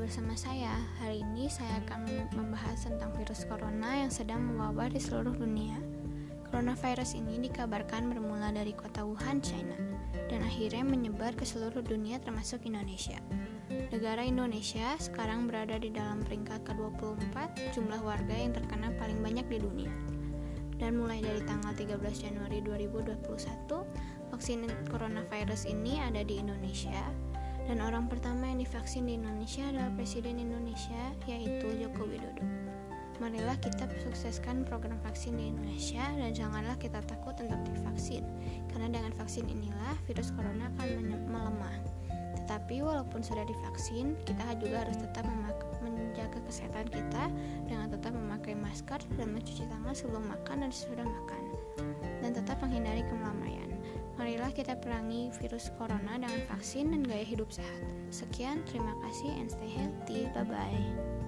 bersama saya. Hari ini saya akan membahas tentang virus corona yang sedang mewabah di seluruh dunia. Coronavirus ini dikabarkan bermula dari kota Wuhan, China, dan akhirnya menyebar ke seluruh dunia termasuk Indonesia. Negara Indonesia sekarang berada di dalam peringkat ke-24 jumlah warga yang terkena paling banyak di dunia. Dan mulai dari tanggal 13 Januari 2021, vaksin coronavirus ini ada di Indonesia dan orang pertama yang divaksin di Indonesia adalah Presiden Indonesia yaitu Joko Widodo. Marilah kita sukseskan program vaksin di Indonesia dan janganlah kita takut untuk divaksin karena dengan vaksin inilah virus corona akan melemah. Tetapi walaupun sudah divaksin, kita juga harus tetap menjaga kesehatan kita dengan tetap memakai masker dan mencuci tangan sebelum makan dan sesudah makan dan. Marilah kita perangi virus corona dengan vaksin dan gaya hidup sehat. Sekian, terima kasih and stay healthy. Bye bye.